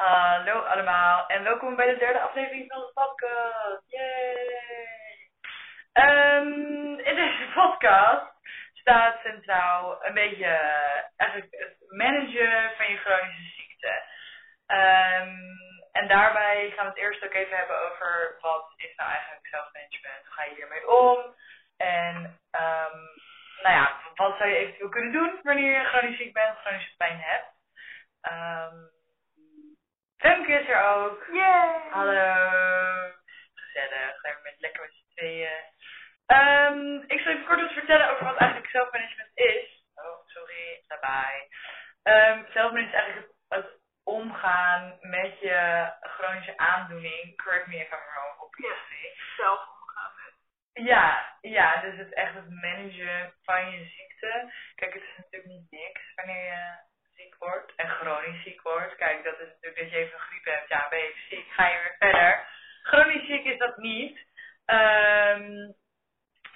Hallo allemaal en welkom bij de derde aflevering van de podcast. Um, in deze podcast staat centraal een beetje uh, eigenlijk het managen van je chronische ziekte. Um, en daarbij gaan we het eerst ook even hebben over wat is nou eigenlijk zelfmanagement, hoe ga je hiermee om en um, nou ja, wat zou je eventueel kunnen doen wanneer je chronisch ziek bent, chronische pijn hebt. Um, Femke is er ook. Yay! Hallo. Gezellig. Zijn we met, lekker met z'n tweeën. Um, ik zal even kort wat vertellen over wat eigenlijk zelfmanagement is. Oh, sorry. Daarbij. Um, zelfmanagement is eigenlijk het, het, omgaan met je chronische aandoening. Correct me if I'm wrong, obviously. Ja, zelf omgaan met. Ja, ja, dus het echt het managen van je ziekte. Kijk, het is natuurlijk niet niks wanneer je ziek wordt en chronisch ziek wordt. Kijk, dat is natuurlijk dat je even een griep hebt. Ja, ben je even ziek, ga je weer verder. Chronisch ziek is dat niet. Um,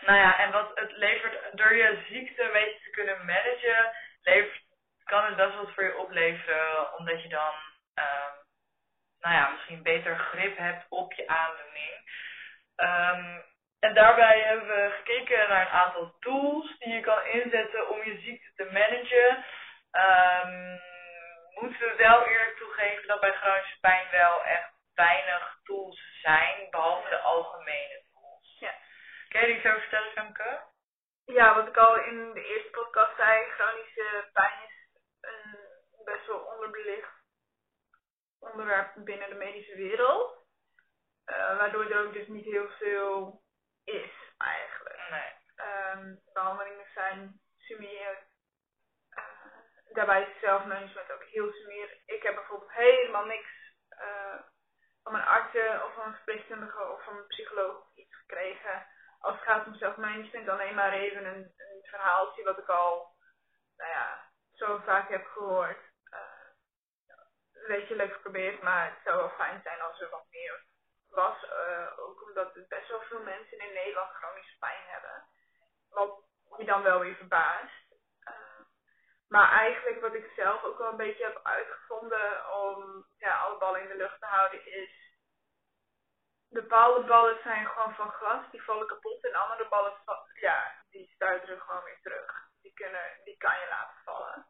nou ja, en wat het levert, door je ziekte een beetje te kunnen managen, levert, kan het best wat voor je opleveren, omdat je dan, um, nou ja, misschien beter grip hebt op je aandoening. Um, en daarbij hebben we gekeken naar een aantal tools die je kan inzetten om je ziekte te managen. Um, moeten we wel eerlijk toegeven dat bij chronische pijn wel echt weinig tools zijn, behalve de algemene tools. Ja. Kun je iets over vertellen, Femke? Ja, wat ik al in de eerste podcast zei, chronische pijn is een best wel onderbelicht onderwerp binnen de medische wereld. Uh, waardoor er ook dus niet heel veel is eigenlijk. Nee. Um, behandelingen zijn sumier daarbij is zelfmanagement ook heel sumier. Ik heb bijvoorbeeld helemaal niks uh, van mijn artsen of van een verpleegkundige of van een psycholoog of iets gekregen. Als het gaat om zelfmanagement, alleen maar even een, een verhaaltje wat ik al, nou ja, zo vaak heb gehoord. Uh, weet je, leuk geprobeerd, maar het zou wel fijn zijn als er wat meer was. Uh, ook omdat best wel veel mensen in Nederland chronische pijn hebben. Wat je dan wel weer verbaast. Maar eigenlijk wat ik zelf ook wel een beetje heb uitgevonden om ja, alle ballen in de lucht te houden is. Bepaalde ballen zijn gewoon van glas, die vallen kapot. En andere ballen, ja, die stuiteren gewoon weer terug. Die, kunnen, die kan je laten vallen.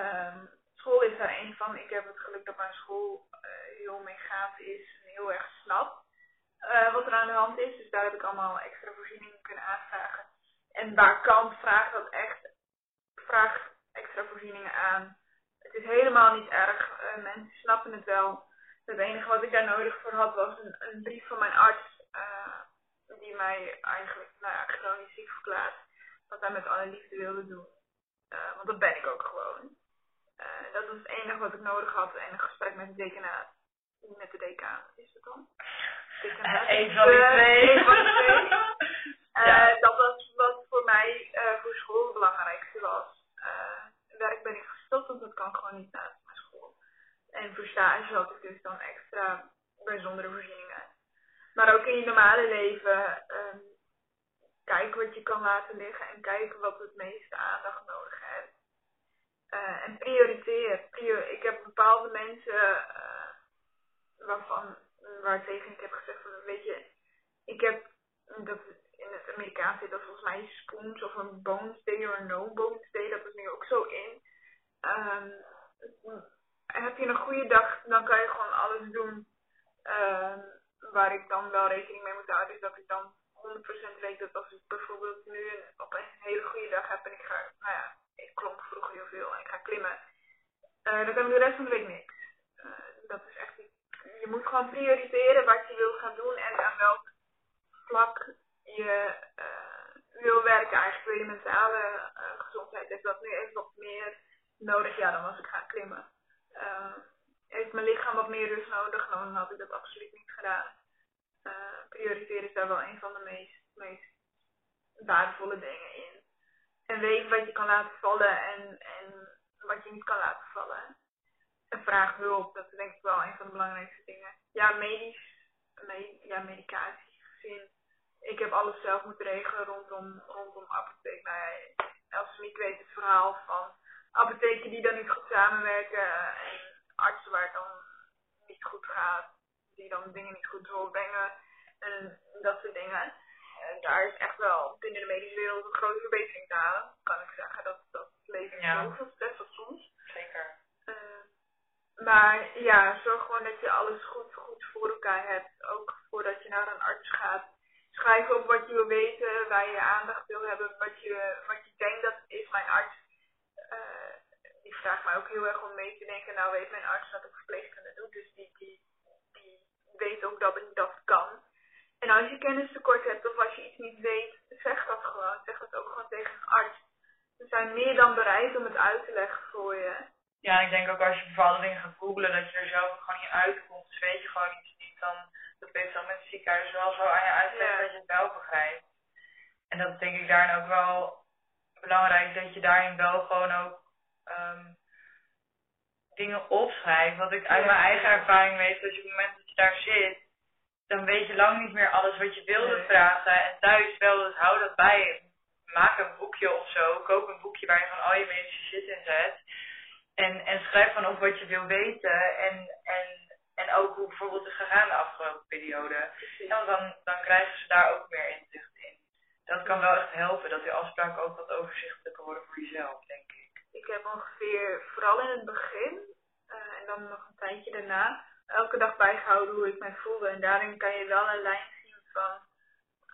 Um, school is daar een van. Ik heb het geluk dat mijn school uh, heel meegaand is en heel erg snapt uh, wat er aan de hand is. Dus daar heb ik allemaal extra voorzieningen kunnen aanvragen. En waar kan, vraag dat echt. Vraag extra voorzieningen aan. Het is helemaal niet erg. Uh, mensen snappen het wel. Het enige wat ik daar nodig voor had was een, brief van mijn arts. Die mij eigenlijk nou ja, chronisch ziek verklaart. Wat hij met alle liefde wilde doen. Want dat ben ik ook gewoon. Dat was het enige wat ik nodig had. Het enige gesprek met de dekenaat. Met de decaan is het dan? Eén van die twee. Eén van die twee. ja. Dat was wat voor mij voor school het belangrijkste was werk ben ik gestopt, want dat kan gewoon niet naast mijn school. En voor stage had ik dus dan extra bijzondere voorzieningen. Maar ook in je normale leven, um, kijk wat je kan laten liggen en kijken wat het meeste aandacht nodig heeft. Uh, en prioriteer. Prior ik heb bepaalde mensen uh, waarvan, waar tegen ik heb gezegd van, weet je, ik heb, dat in het Amerikaans zit dat volgens mij spoons of een bones day of no bones dat is nu ook zo in. Um, heb je een goede dag, dan kan je gewoon alles doen uh, waar ik dan wel rekening mee moet houden. Dus dat ik dan 100% weet dat als ik bijvoorbeeld nu een, op een hele goede dag heb en ik ga, nou ja, ik klonk vroeger heel veel en ik ga klimmen, uh, dan kan ik de rest van de week niks. Uh, dat is echt, je moet gewoon prioriteren wat je wil gaan doen en aan welk vlak je uh, wil werken. Eigenlijk wil je mentale gezondheid. Heeft dat nu even wat meer nodig? Ja, dan was ik gaan klimmen. Heeft mijn lichaam wat meer rust nodig? Dan had ik dat absoluut niet gedaan. prioriteren is daar wel een van de meest, meest waardevolle dingen in. En weet wat je kan laten vallen en, en wat je niet kan laten vallen. En vraag hulp, dat is denk ik wel een van de belangrijkste dingen. Ja, medisch, med ja, medicatie gezien ik heb alles zelf moeten regelen rondom, rondom apotheek. Nou ja, niet weet het verhaal van apotheken die dan niet goed samenwerken en artsen waar dan dan dingen niet goed doorbrengen en dat soort dingen. Daar is echt wel binnen de medische wereld een grote verbetering te halen. Kan ik zeggen dat dat levert ja. heel veel stress op soms. Zeker. Uh, maar ja, zorg gewoon dat je alles goed, goed voor elkaar hebt. Ook voordat je naar een arts gaat. Schrijf op wat je wil weten, waar je aandacht wil hebben, wat je, wat je denkt dat is mijn arts. Uh, die vraagt mij ook heel erg om mee te denken. Nou weet mijn arts dat ik verpleegkunde doe, dus die, die, die weet ook dat ik dat kan. En als je kennistekort hebt of als je iets niet weet, zeg dat gewoon. Zeg dat ook gewoon tegen een arts. Ze zijn meer dan bereid om het uit te leggen voor je. Ja, ik denk ook als je bepaalde dingen gaat googlen, dat je er zelf gewoon niet uitkomt. Dus weet je gewoon iets niet, dan dat weet dan met het ziekenhuis wel zo aan je uitleggen dat je het wel begrijpt. En dat denk ik daarin ook wel belangrijk, dat je daarin wel gewoon ook um, dingen opschrijft. Wat ik uit mijn eigen ervaring weet, dat je op het moment dat je daar zit, dan weet je lang niet meer alles wat je wilde vragen. En thuis wel, dus hou dat bij. Maak een boekje of zo. Koop een boekje waar je van al je medische shit in zet. En, en schrijf van op wat je wil weten. En, en, en ook hoe bijvoorbeeld is gegaan de afgelopen periode. dan, dan krijgen ze daar ook meer inzicht in. Dat kan wel echt helpen, dat die afspraken ook wat overzichtelijker worden voor jezelf, denk ik. Ik heb ongeveer, vooral in het begin, uh, en dan nog een tijdje daarna, elke dag bijgehouden hoe ik me voelde. En daarin kan je wel een lijn zien van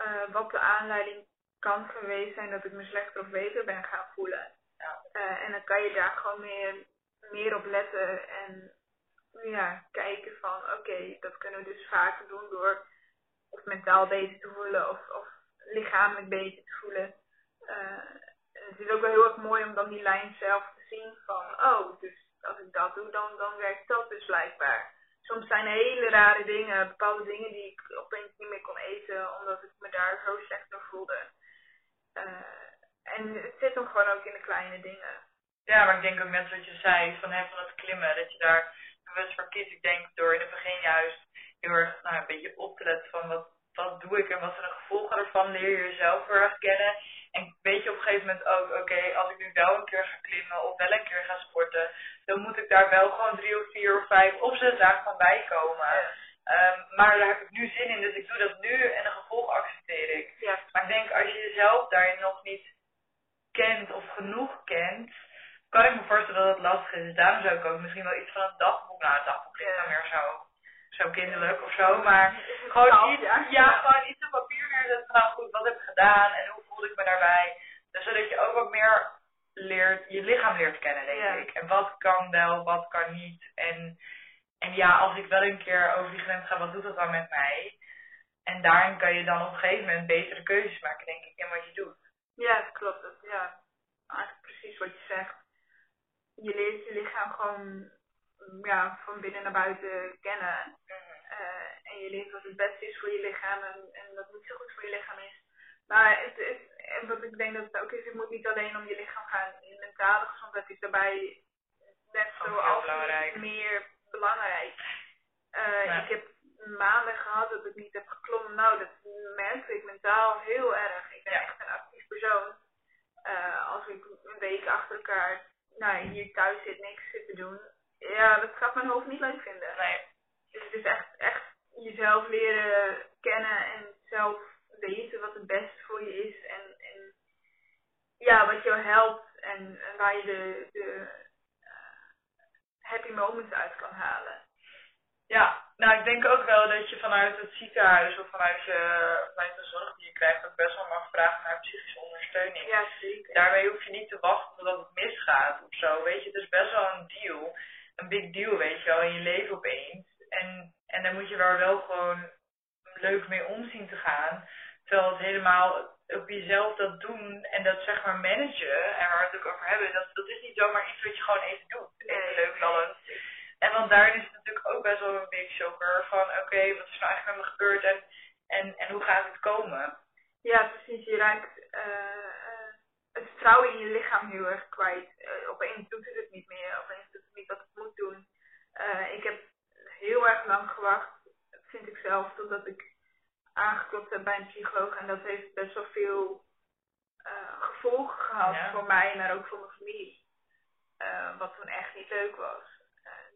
uh, wat de aanleiding kan geweest zijn dat ik me slechter of beter ben gaan voelen. Ja. Uh, en dan kan je daar gewoon meer, meer op letten en ja, kijken van oké, okay, dat kunnen we dus vaker doen door of mentaal beter te voelen of, of lichamelijk beter te voelen. Uh, het is ook wel heel erg mooi om dan die lijn zelf te zien van oh, dus als ik dat doe, dan, dan werkt dat dus blijkbaar soms zijn hele rare dingen, bepaalde dingen die ik opeens niet meer kon eten, omdat ik me daar zo slecht door voelde. Uh, en het zit hem gewoon ook in de kleine dingen. Ja, maar ik denk ook net wat je zei, van, hè, van het klimmen, dat je daar bewust voor kiest. Ik denk door in het begin juist heel erg nou, een beetje op te letten van wat, wat doe ik en wat zijn de gevolgen ervan, leer je jezelf heel erg kennen. En weet je op een gegeven moment ook, oké, als ik nu wel een keer ga klimmen of wel een keer ga sporten, dan moet ik daar wel gewoon drie of vier of vijf of zes dagen van bij komen. Um, maar daar heb ik nu zin in, dus ik doe dat nu en de gevolgen accepteer ik. Ja. Maar ik denk, als je jezelf daarin nog niet kent of genoeg kent, kan ik me voorstellen dat het lastig is. Daarom zou ik ook misschien wel iets van een dagboek, nou een dagboek is dan meer zo, zo kinderlijk of zo, maar gewoon iets, ja, gewoon iets op papier neerzetten van nou goed, wat heb ik gedaan en hoe voelde ik me daarbij. Dus zodat je ook wat meer leert, je lichaam leert kennen, denk ik. En wat kan wel, wat kan niet. En, en ja, als ik wel een keer over die grens ga, wat doet dat dan met mij? En daarin kan je dan op een gegeven moment betere keuzes maken, denk ik, in wat je doet. Ja, klopt. Dat, ja, eigenlijk precies wat je zegt. Je leert je lichaam gewoon ja, van binnen naar buiten kennen. Uh, en je leert wat het beste is voor je lichaam en, en wat niet zo goed voor je lichaam is. Maar het, het, en wat ik denk dat het ook is, het moet niet alleen om je lichaam gaan. Je mentale gezondheid is daarbij net zo als meer belangrijk. Uh, Ik heb maanden gehad dat ik niet heb geklommen. Nou, dat merkte ik mentaal heel erg. Ik ben echt een actief persoon. Uh, als ik een week achter elkaar nou, hier thuis zit, niks zit te doen. Ja, dat gaat mijn hoofd niet leuk vinden. Nee. Dus het is echt, echt jezelf leren kennen en zelf weten wat het beste voor je is en, en ja, wat jou helpt en, en waar je de, de uh, happy moments uit kan halen. Ja, nou ik denk ook wel dat je vanuit het ziekenhuis of vanuit, je, vanuit de zorg die je krijgt ook best wel mag vragen naar psychische ondersteuning. Ja, zeker. Daarmee hoef je niet te wachten totdat het misgaat of zo, weet je. Het is best wel een deal, een big deal, weet je wel, in je leven opeens. En, en daar moet je daar wel gewoon leuk mee om zien te gaan. Terwijl het helemaal op jezelf dat doen en dat zeg maar managen en waar we het ook over hebben, dat, dat is niet zomaar iets wat je gewoon even doet. Even leuk lallend. En want daarin is het natuurlijk ook best wel een big shocker van oké, wat is nou eigenlijk met me gebeurd en, en, en hoe gaat het komen? Ja, precies. Je raakt uh, het vertrouwen in je lichaam heel erg kwijt. Uh, opeens doet het het niet meer, opeens doet het niet wat het moet doen. Uh, ik heb heel erg lang gewacht, vind ik zelf, totdat ik aangeklopt heb bij een psycholoog. En dat heeft best wel veel uh, gevolgen gehad voor mij, maar ook voor mijn familie. Uh, wat toen echt niet leuk was.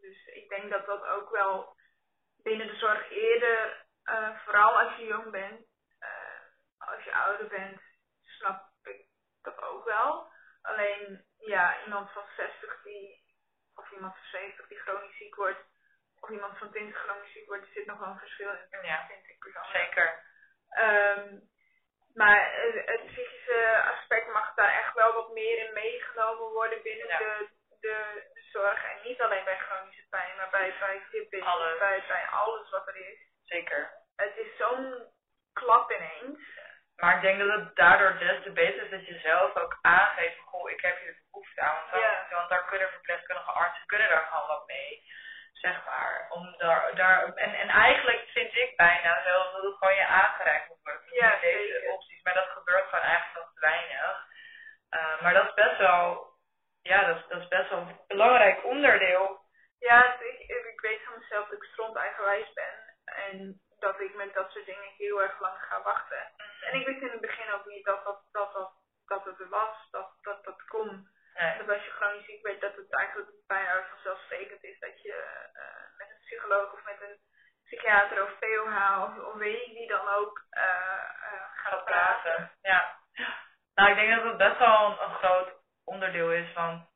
Dus ik denk dat dat ook wel binnen de zorg eerder, vooral als je jong bent, als je ouder bent, snap ik dat ook wel. Alleen, ja, iemand van 60 die, of iemand van 70 die chronisch ziek wordt, of iemand van 20 chronisch ziek wordt, er zit nog wel een verschil in, ja, vind ik persoonlijk. Zeker. Um, maar het psychische aspect mag daar echt wel wat meer in meegenomen worden binnen de, de, de, zorg. En niet alleen bij chronische pijn, maar bij, bij alles. Bij, bij alles wat er is. Zeker. Het is zo'n klap ineens. Maar ik denk dat het daardoor des te beter is dat je zelf ook aangeeft, goh, ik heb hier behoefte aan. Want, dan, want daar kunnen verpleegkundige artsen kunnen daar gewoon wat mee. Zeg maar. Om daar, daar, en, en eigenlijk vind ik bijna zelfs dat het gewoon je aangereikt moet worden. Ja, deze zeker. opties. Maar dat gebeurt gewoon eigenlijk nog te weinig. Uh, maar dat is best wel, ja, dat is, dat is best wel een belangrijk onderdeel. Ja, ik, ik weet van mezelf dat ik stront eigenwijs ben. En dat ik met dat soort dingen heel erg lang ga wachten. En ik wist in het begin ook niet dat dat, dat, dat, dat het er was, dat dat, dat kon. Nee. Dat als je chronisch ziek bent, dat het eigenlijk bijna vanzelfsprekend is dat je uh, met een psycholoog of met een psychiater of POH of, of weet ik wie dan ook uh, uh, gaat praten. Ja. Nou, ik denk dat het best wel een, een groot onderdeel is van,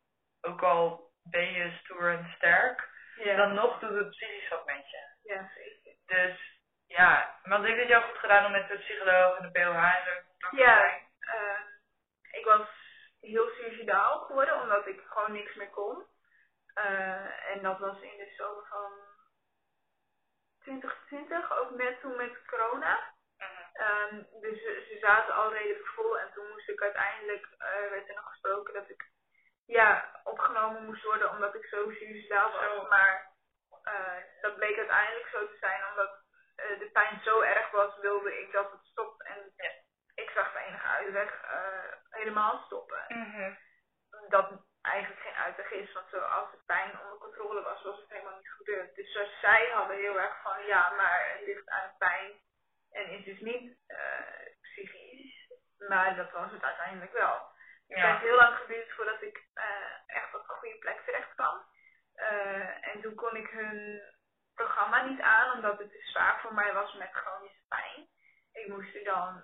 ook al ben je stoer en sterk, ja. dan nog doet het psychisch wat met je. Ja, zeker. Dus ja, maar dat je ook goed gedaan om met de psycholoog en de POH en zo Ja, uh, ik was heel suicidaal geworden omdat ik gewoon niks meer kon. En dat was in de zomer van 2020, ook net toen met corona. Um, dus ze, ze, zaten al redelijk vol en toen moest ik uiteindelijk, uh, werd er nog gesproken dat ik ja, opgenomen moest worden omdat ik zo suicidaal was. Maar uh, dat bleek uiteindelijk zo te zijn omdat uh, de pijn zo erg was, wilde ik dat het stopt. En ja. ik zag de enige uitweg helemaal stoppen. Mm -hmm. Dat eigenlijk geen uitweg is, want zo, als de pijn onder controle was, was het helemaal niet gebeurd. Dus zoals zij hadden heel erg van, ja, maar het ligt aan de pijn en is dus niet uh, psychisch. Maar dat was het uiteindelijk wel. Het Ja. heeft heel lang geduurd voordat ik uh, echt op een goede plek terecht kwam. Uh, en toen kon ik hun programma niet aan, omdat het te zwaar voor mij was met chronische pijn. Ik moest er dan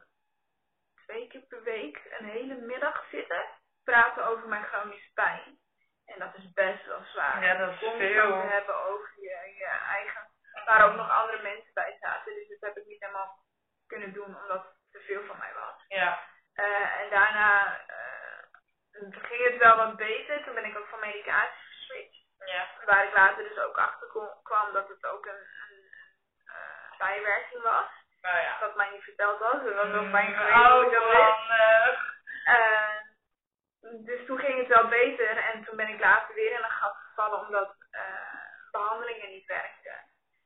twee keer per week een hele middag zitten, praten over mijn chronische pijn. En dat is best wel zwaar. Ja, dat is Constant veel. hebben over je, je eigen waar ook nog andere mensen bij zaten. Dus dat heb ik niet helemaal kunnen doen, omdat het te veel van mij was. Ja. Uh, en daarna uh, ging het wel wat beter. Toen ben ik ook van medicatie geswitcht. Ja. Waar ik later dus ook achter kwam dat het ook een, een uh, bijwerking was. Nou ja. Dat mij niet verteld was. Dat was wel fijn Mm, Oh. Uh, dus toen ging het wel beter. En toen ben ik later weer in een gat gevallen omdat behandelingen niet werkten.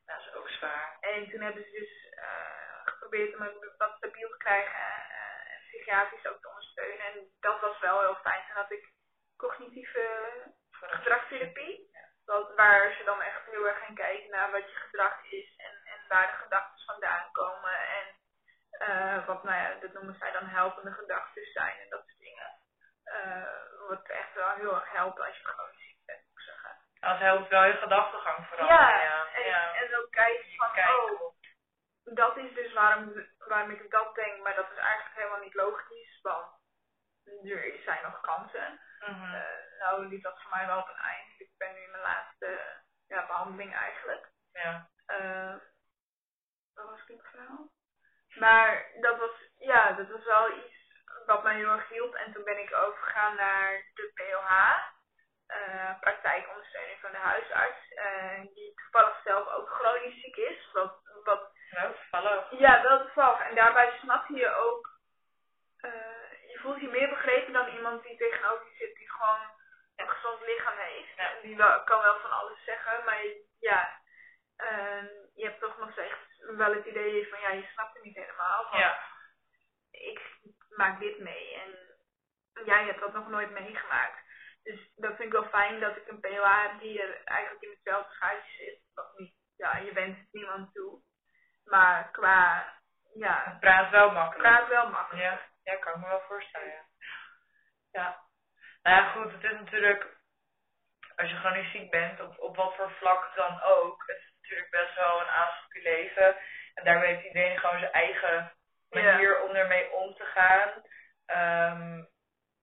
Dat is ook zwaar. En toen hebben ze dus uh, geprobeerd om me wat stabiel te krijgen uh, en psychiatrisch ook te ondersteunen. En dat was wel heel fijn. Toen had ik cognitieve gedragstherapie. Ja. Waar ze dan echt heel erg gaan kijken naar wat je gedrag is en, en waar de gedachten vandaan komen. En uh, wat, nou ja, dat noemen zij dan helpende gedachten zijn en dat soort dingen. wat echt wel heel erg helpt als je gewoon ziek bent, moet ik zeggen. Als helpt wel je gedachtegang veranderen. Ja, ja. En, ja. en ook kijken van, Kijken. oh, dat is dus waarom, waarom ik dat denk, maar dat is eigenlijk helemaal niet logisch, want er zijn nog kansen. Mm -hmm. uh, nou liep dat voor mij wel op een eind. Ik ben nu in mijn laatste ja, behandeling eigenlijk. Ja. Uh, wat was ik verhaal? Maar dat was, ja, dat was wel iets wat mij heel erg hielp. En toen ben ik overgegaan naar de POH uh, praktijkondersteuning van de huisarts, die toevallig zelf ook chronisch ziek is. Wat, wat, ja, toevallig. Ja, wel toevallig. En daarbij snap je ook, uh, je voelt je meer begrepen dan iemand die tegenover je zit, die gewoon een gezond lichaam heeft. Ja. En die wel, kan wel van alles zeggen, maar ja, je hebt toch nog steeds wel het idee van, ja, je snapt het niet helemaal. Want Ja. Ik maak dit mee en jij hebt dat nog nooit meegemaakt. Dus dat vind ik wel fijn dat ik een POA heb die er eigenlijk in hetzelfde schuitje zit. Wat niet, ja, je het niemand toe. Maar qua, ja, Het praat wel makkelijk. praat wel makkelijk. Ja, ja, kan ik me wel voorstellen. Ja. ja. Nou ja, goed, het is natuurlijk, als je chronisch ziek bent, op, op wat voor vlak dan ook, het is natuurlijk best wel een aanspraak leven. En daarmee heeft iedereen gewoon zijn eigen manier om ermee om te gaan. Ehm,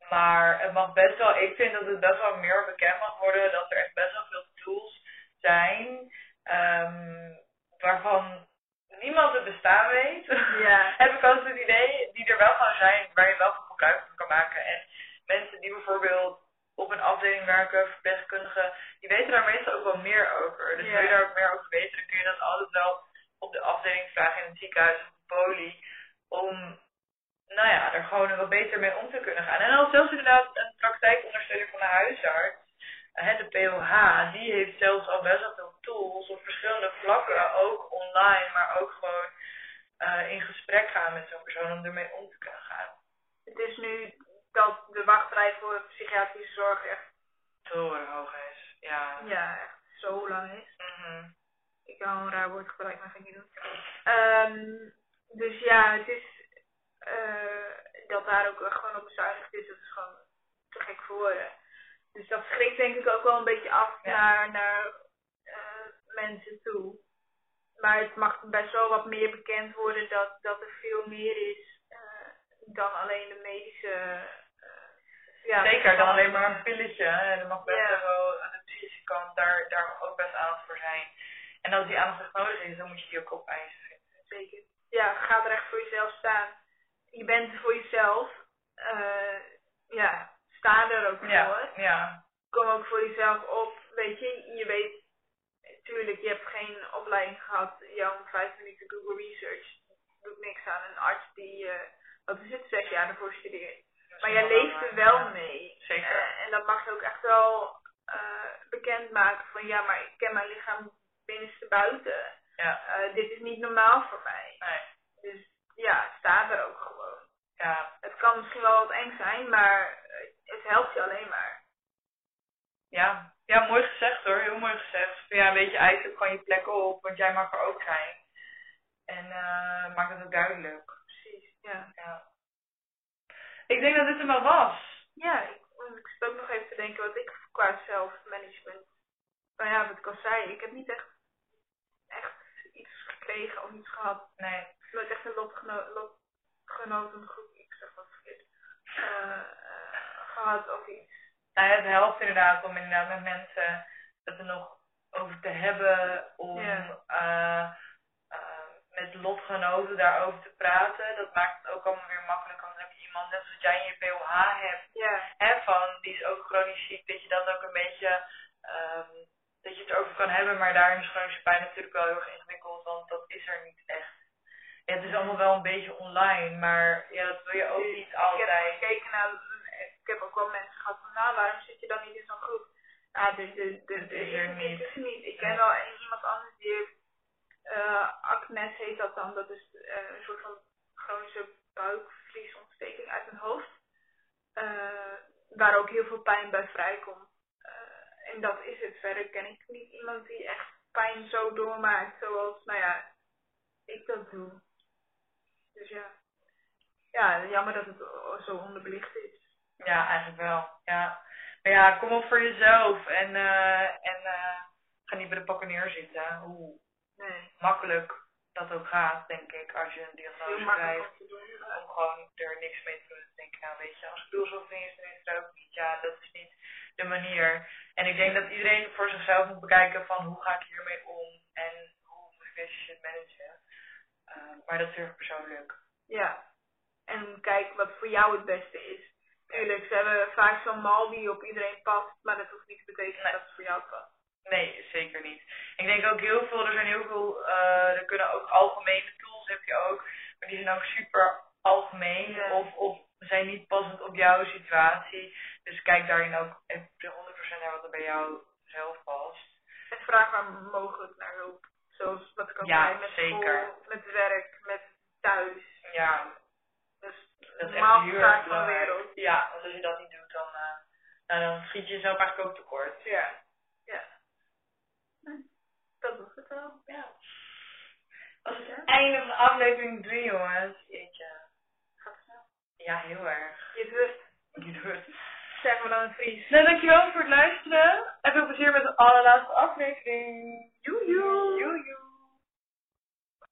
maar het mag best wel, ik vind dat het best wel meer bekend mag worden dat er echt best wel veel tools zijn. Um, waarvan niemand het bestaan weet. Ja. heb ik altijd het idee, die er wel gaan zijn, waar je wel van gebruik van kan maken. En mensen die bijvoorbeeld op een afdeling werken, verpleegkundigen, die weten daar meestal ook wel meer over. Dus wil je daar ook meer over weten, dan kun je dat altijd wel op de afdeling vragen in het ziekenhuis of de poli. Om, nou ja, er gewoon wat beter mee om te kunnen gaan. En dan zelfs inderdaad een praktijkondersteuner van de huisarts, de POH, die heeft zelfs al best wel veel tools op verschillende vlakken, ook online, maar ook gewoon uh, in gesprek gaan met zo'n persoon om ermee om te kunnen gaan. Het is nu dat de wachtrij voor psychiatrische zorg echt zo hoog is. Ja. Ja, echt zo lang is. Mm Ik kan een raar woord gebruiken, maar ga ik niet doen. Um, dus ja, het is uh, dat daar ook gewoon op bezuinigd is, dat is gewoon te gek voor woorden. Dus dat schrikt denk ik ook wel een beetje af naar, naar mensen toe. Maar het mag best wel wat meer bekend worden dat, dat er veel meer is uh, dan alleen de medische ja, Zeker, dan alleen maar een pilletje. En er mag best yeah. wel aan de psychische kant daar, daar ook best aandacht voor zijn. En als die aandacht nodig is, dan moet je die ook opeisen. Zeker. Ja, ga er echt voor jezelf staan. Je bent er voor jezelf. Uh, ja, sta er ook voor. Ja, ja. Kom ook voor jezelf op. Weet je, je weet, tuurlijk, je hebt geen opleiding gehad. Jouw vijf minuten Google Research doet niks aan. Een arts die, uh, wat is het, zes jaar ervoor studeert. Maar jij leeft er wel mee. Zeker. Uh, en dat mag je ook echt wel uh, bekendmaken van ja, maar ik ken mijn lichaam binnenste buiten. Ja. Dit is niet normaal voor mij. Nee. Dus ja, sta er ook gewoon. Ja. Het kan misschien wel wat eng zijn, maar het helpt je alleen maar. Ja, ja mooi gezegd hoor, heel mooi gezegd. Ja, een beetje eigenlijk gewoon je plek op, want jij mag er ook zijn. En uh, maak het ook duidelijk. Precies, ja. ja. Ik denk dat dit er wel was. Ja, ik, ik zit ook nog even te denken wat ik qua zelfmanagement. Nou ja, wat ik al zei, ik heb niet echt, echt iets gekregen of iets gehad. Nee. Ik heb echt een lotgenoten groep, ik zeg wat verkeerd, uh, gehad of iets. Nou, het helpt inderdaad om inderdaad met mensen het er nog over te hebben, om ja. uh, uh, met lotgenoten daarover te praten. Dat maakt het ook allemaal weer makkelijker iemand, net zoals jij in je POH hebt, ja. hè, van die is ook chronisch ziek, dat je dat ook een beetje, um, dat je het erover kan hebben, maar daarin is chronische pijn natuurlijk wel heel erg ingewikkeld, want dat is er niet echt. Ja, het is allemaal wel een beetje online, maar ja, dat wil je ook niet altijd. Ik heb gekeken naar, ik heb ook wel mensen gehad van, nou, waarom zit je dan niet in zo'n groep? Nou, dit, dit, dit, is er niet. Is niet. Ik ken wel iemand anders die heeft, uh, Agnes heet dat dan, dat is uh, een soort van chronische buikvliesontsteking uit mijn hoofd. Uh, waar ook heel veel pijn bij vrijkomt. En dat is het. Verder ken ik niet iemand die echt pijn zo doormaakt zoals, nou ja, ik dat doe. Dus ja. Ja, jammer dat het zo onderbelicht is. Ja, eigenlijk wel. Ja. Maar ja, kom op voor jezelf en, uh, en ga niet bij de pakken neerzitten. Hoe nee. makkelijk dat ook gaat, denk ik, als je een diagnose krijgt. Om, gewoon er niks mee te doen. Denk ik, nou weet je, als het doelzorg is, dan is het ook niet. Ja, dat is niet de manier. En ik denk dat iedereen voor zichzelf moet bekijken van hoe ga ik hiermee om en hoe moet ik deze shit managen. Uh, maar dat is heel persoonlijk. Ja, en kijk wat voor jou het beste is. Tuurlijk, ze hebben vaak zo'n mal die op iedereen past, maar dat hoeft niet te betekenen nee. dat het voor jou past. Nee, zeker niet. Ik denk ook heel veel, er zijn heel veel, uh, er kunnen ook algemene tools heb je ook, maar die zijn ook super algemeen ja. of, of zijn niet passend op jouw situatie. Dus kijk daarin ook even 100% naar wat er bij jou zelf past. En vraag waar mogelijk naar hulp. Zoals wat ik al ja, zei, met zeker. school, met werk, met thuis. Ja. Dus dat is echt heel erg van de wereld. Ja, want als je dat niet doet, dan, uh, nou, dan schiet je jezelf eigenlijk ook tekort. Ja. Ja. Dat was het wel. Ja. Dat is het einde van aflevering 3, jongens. Jeetje. Gaat snel. Ja, heel erg. Je doet Je doet Zeg maar dan een Fries. Nou, dankjewel voor het luisteren. En veel plezier met de allerlaatste aflevering.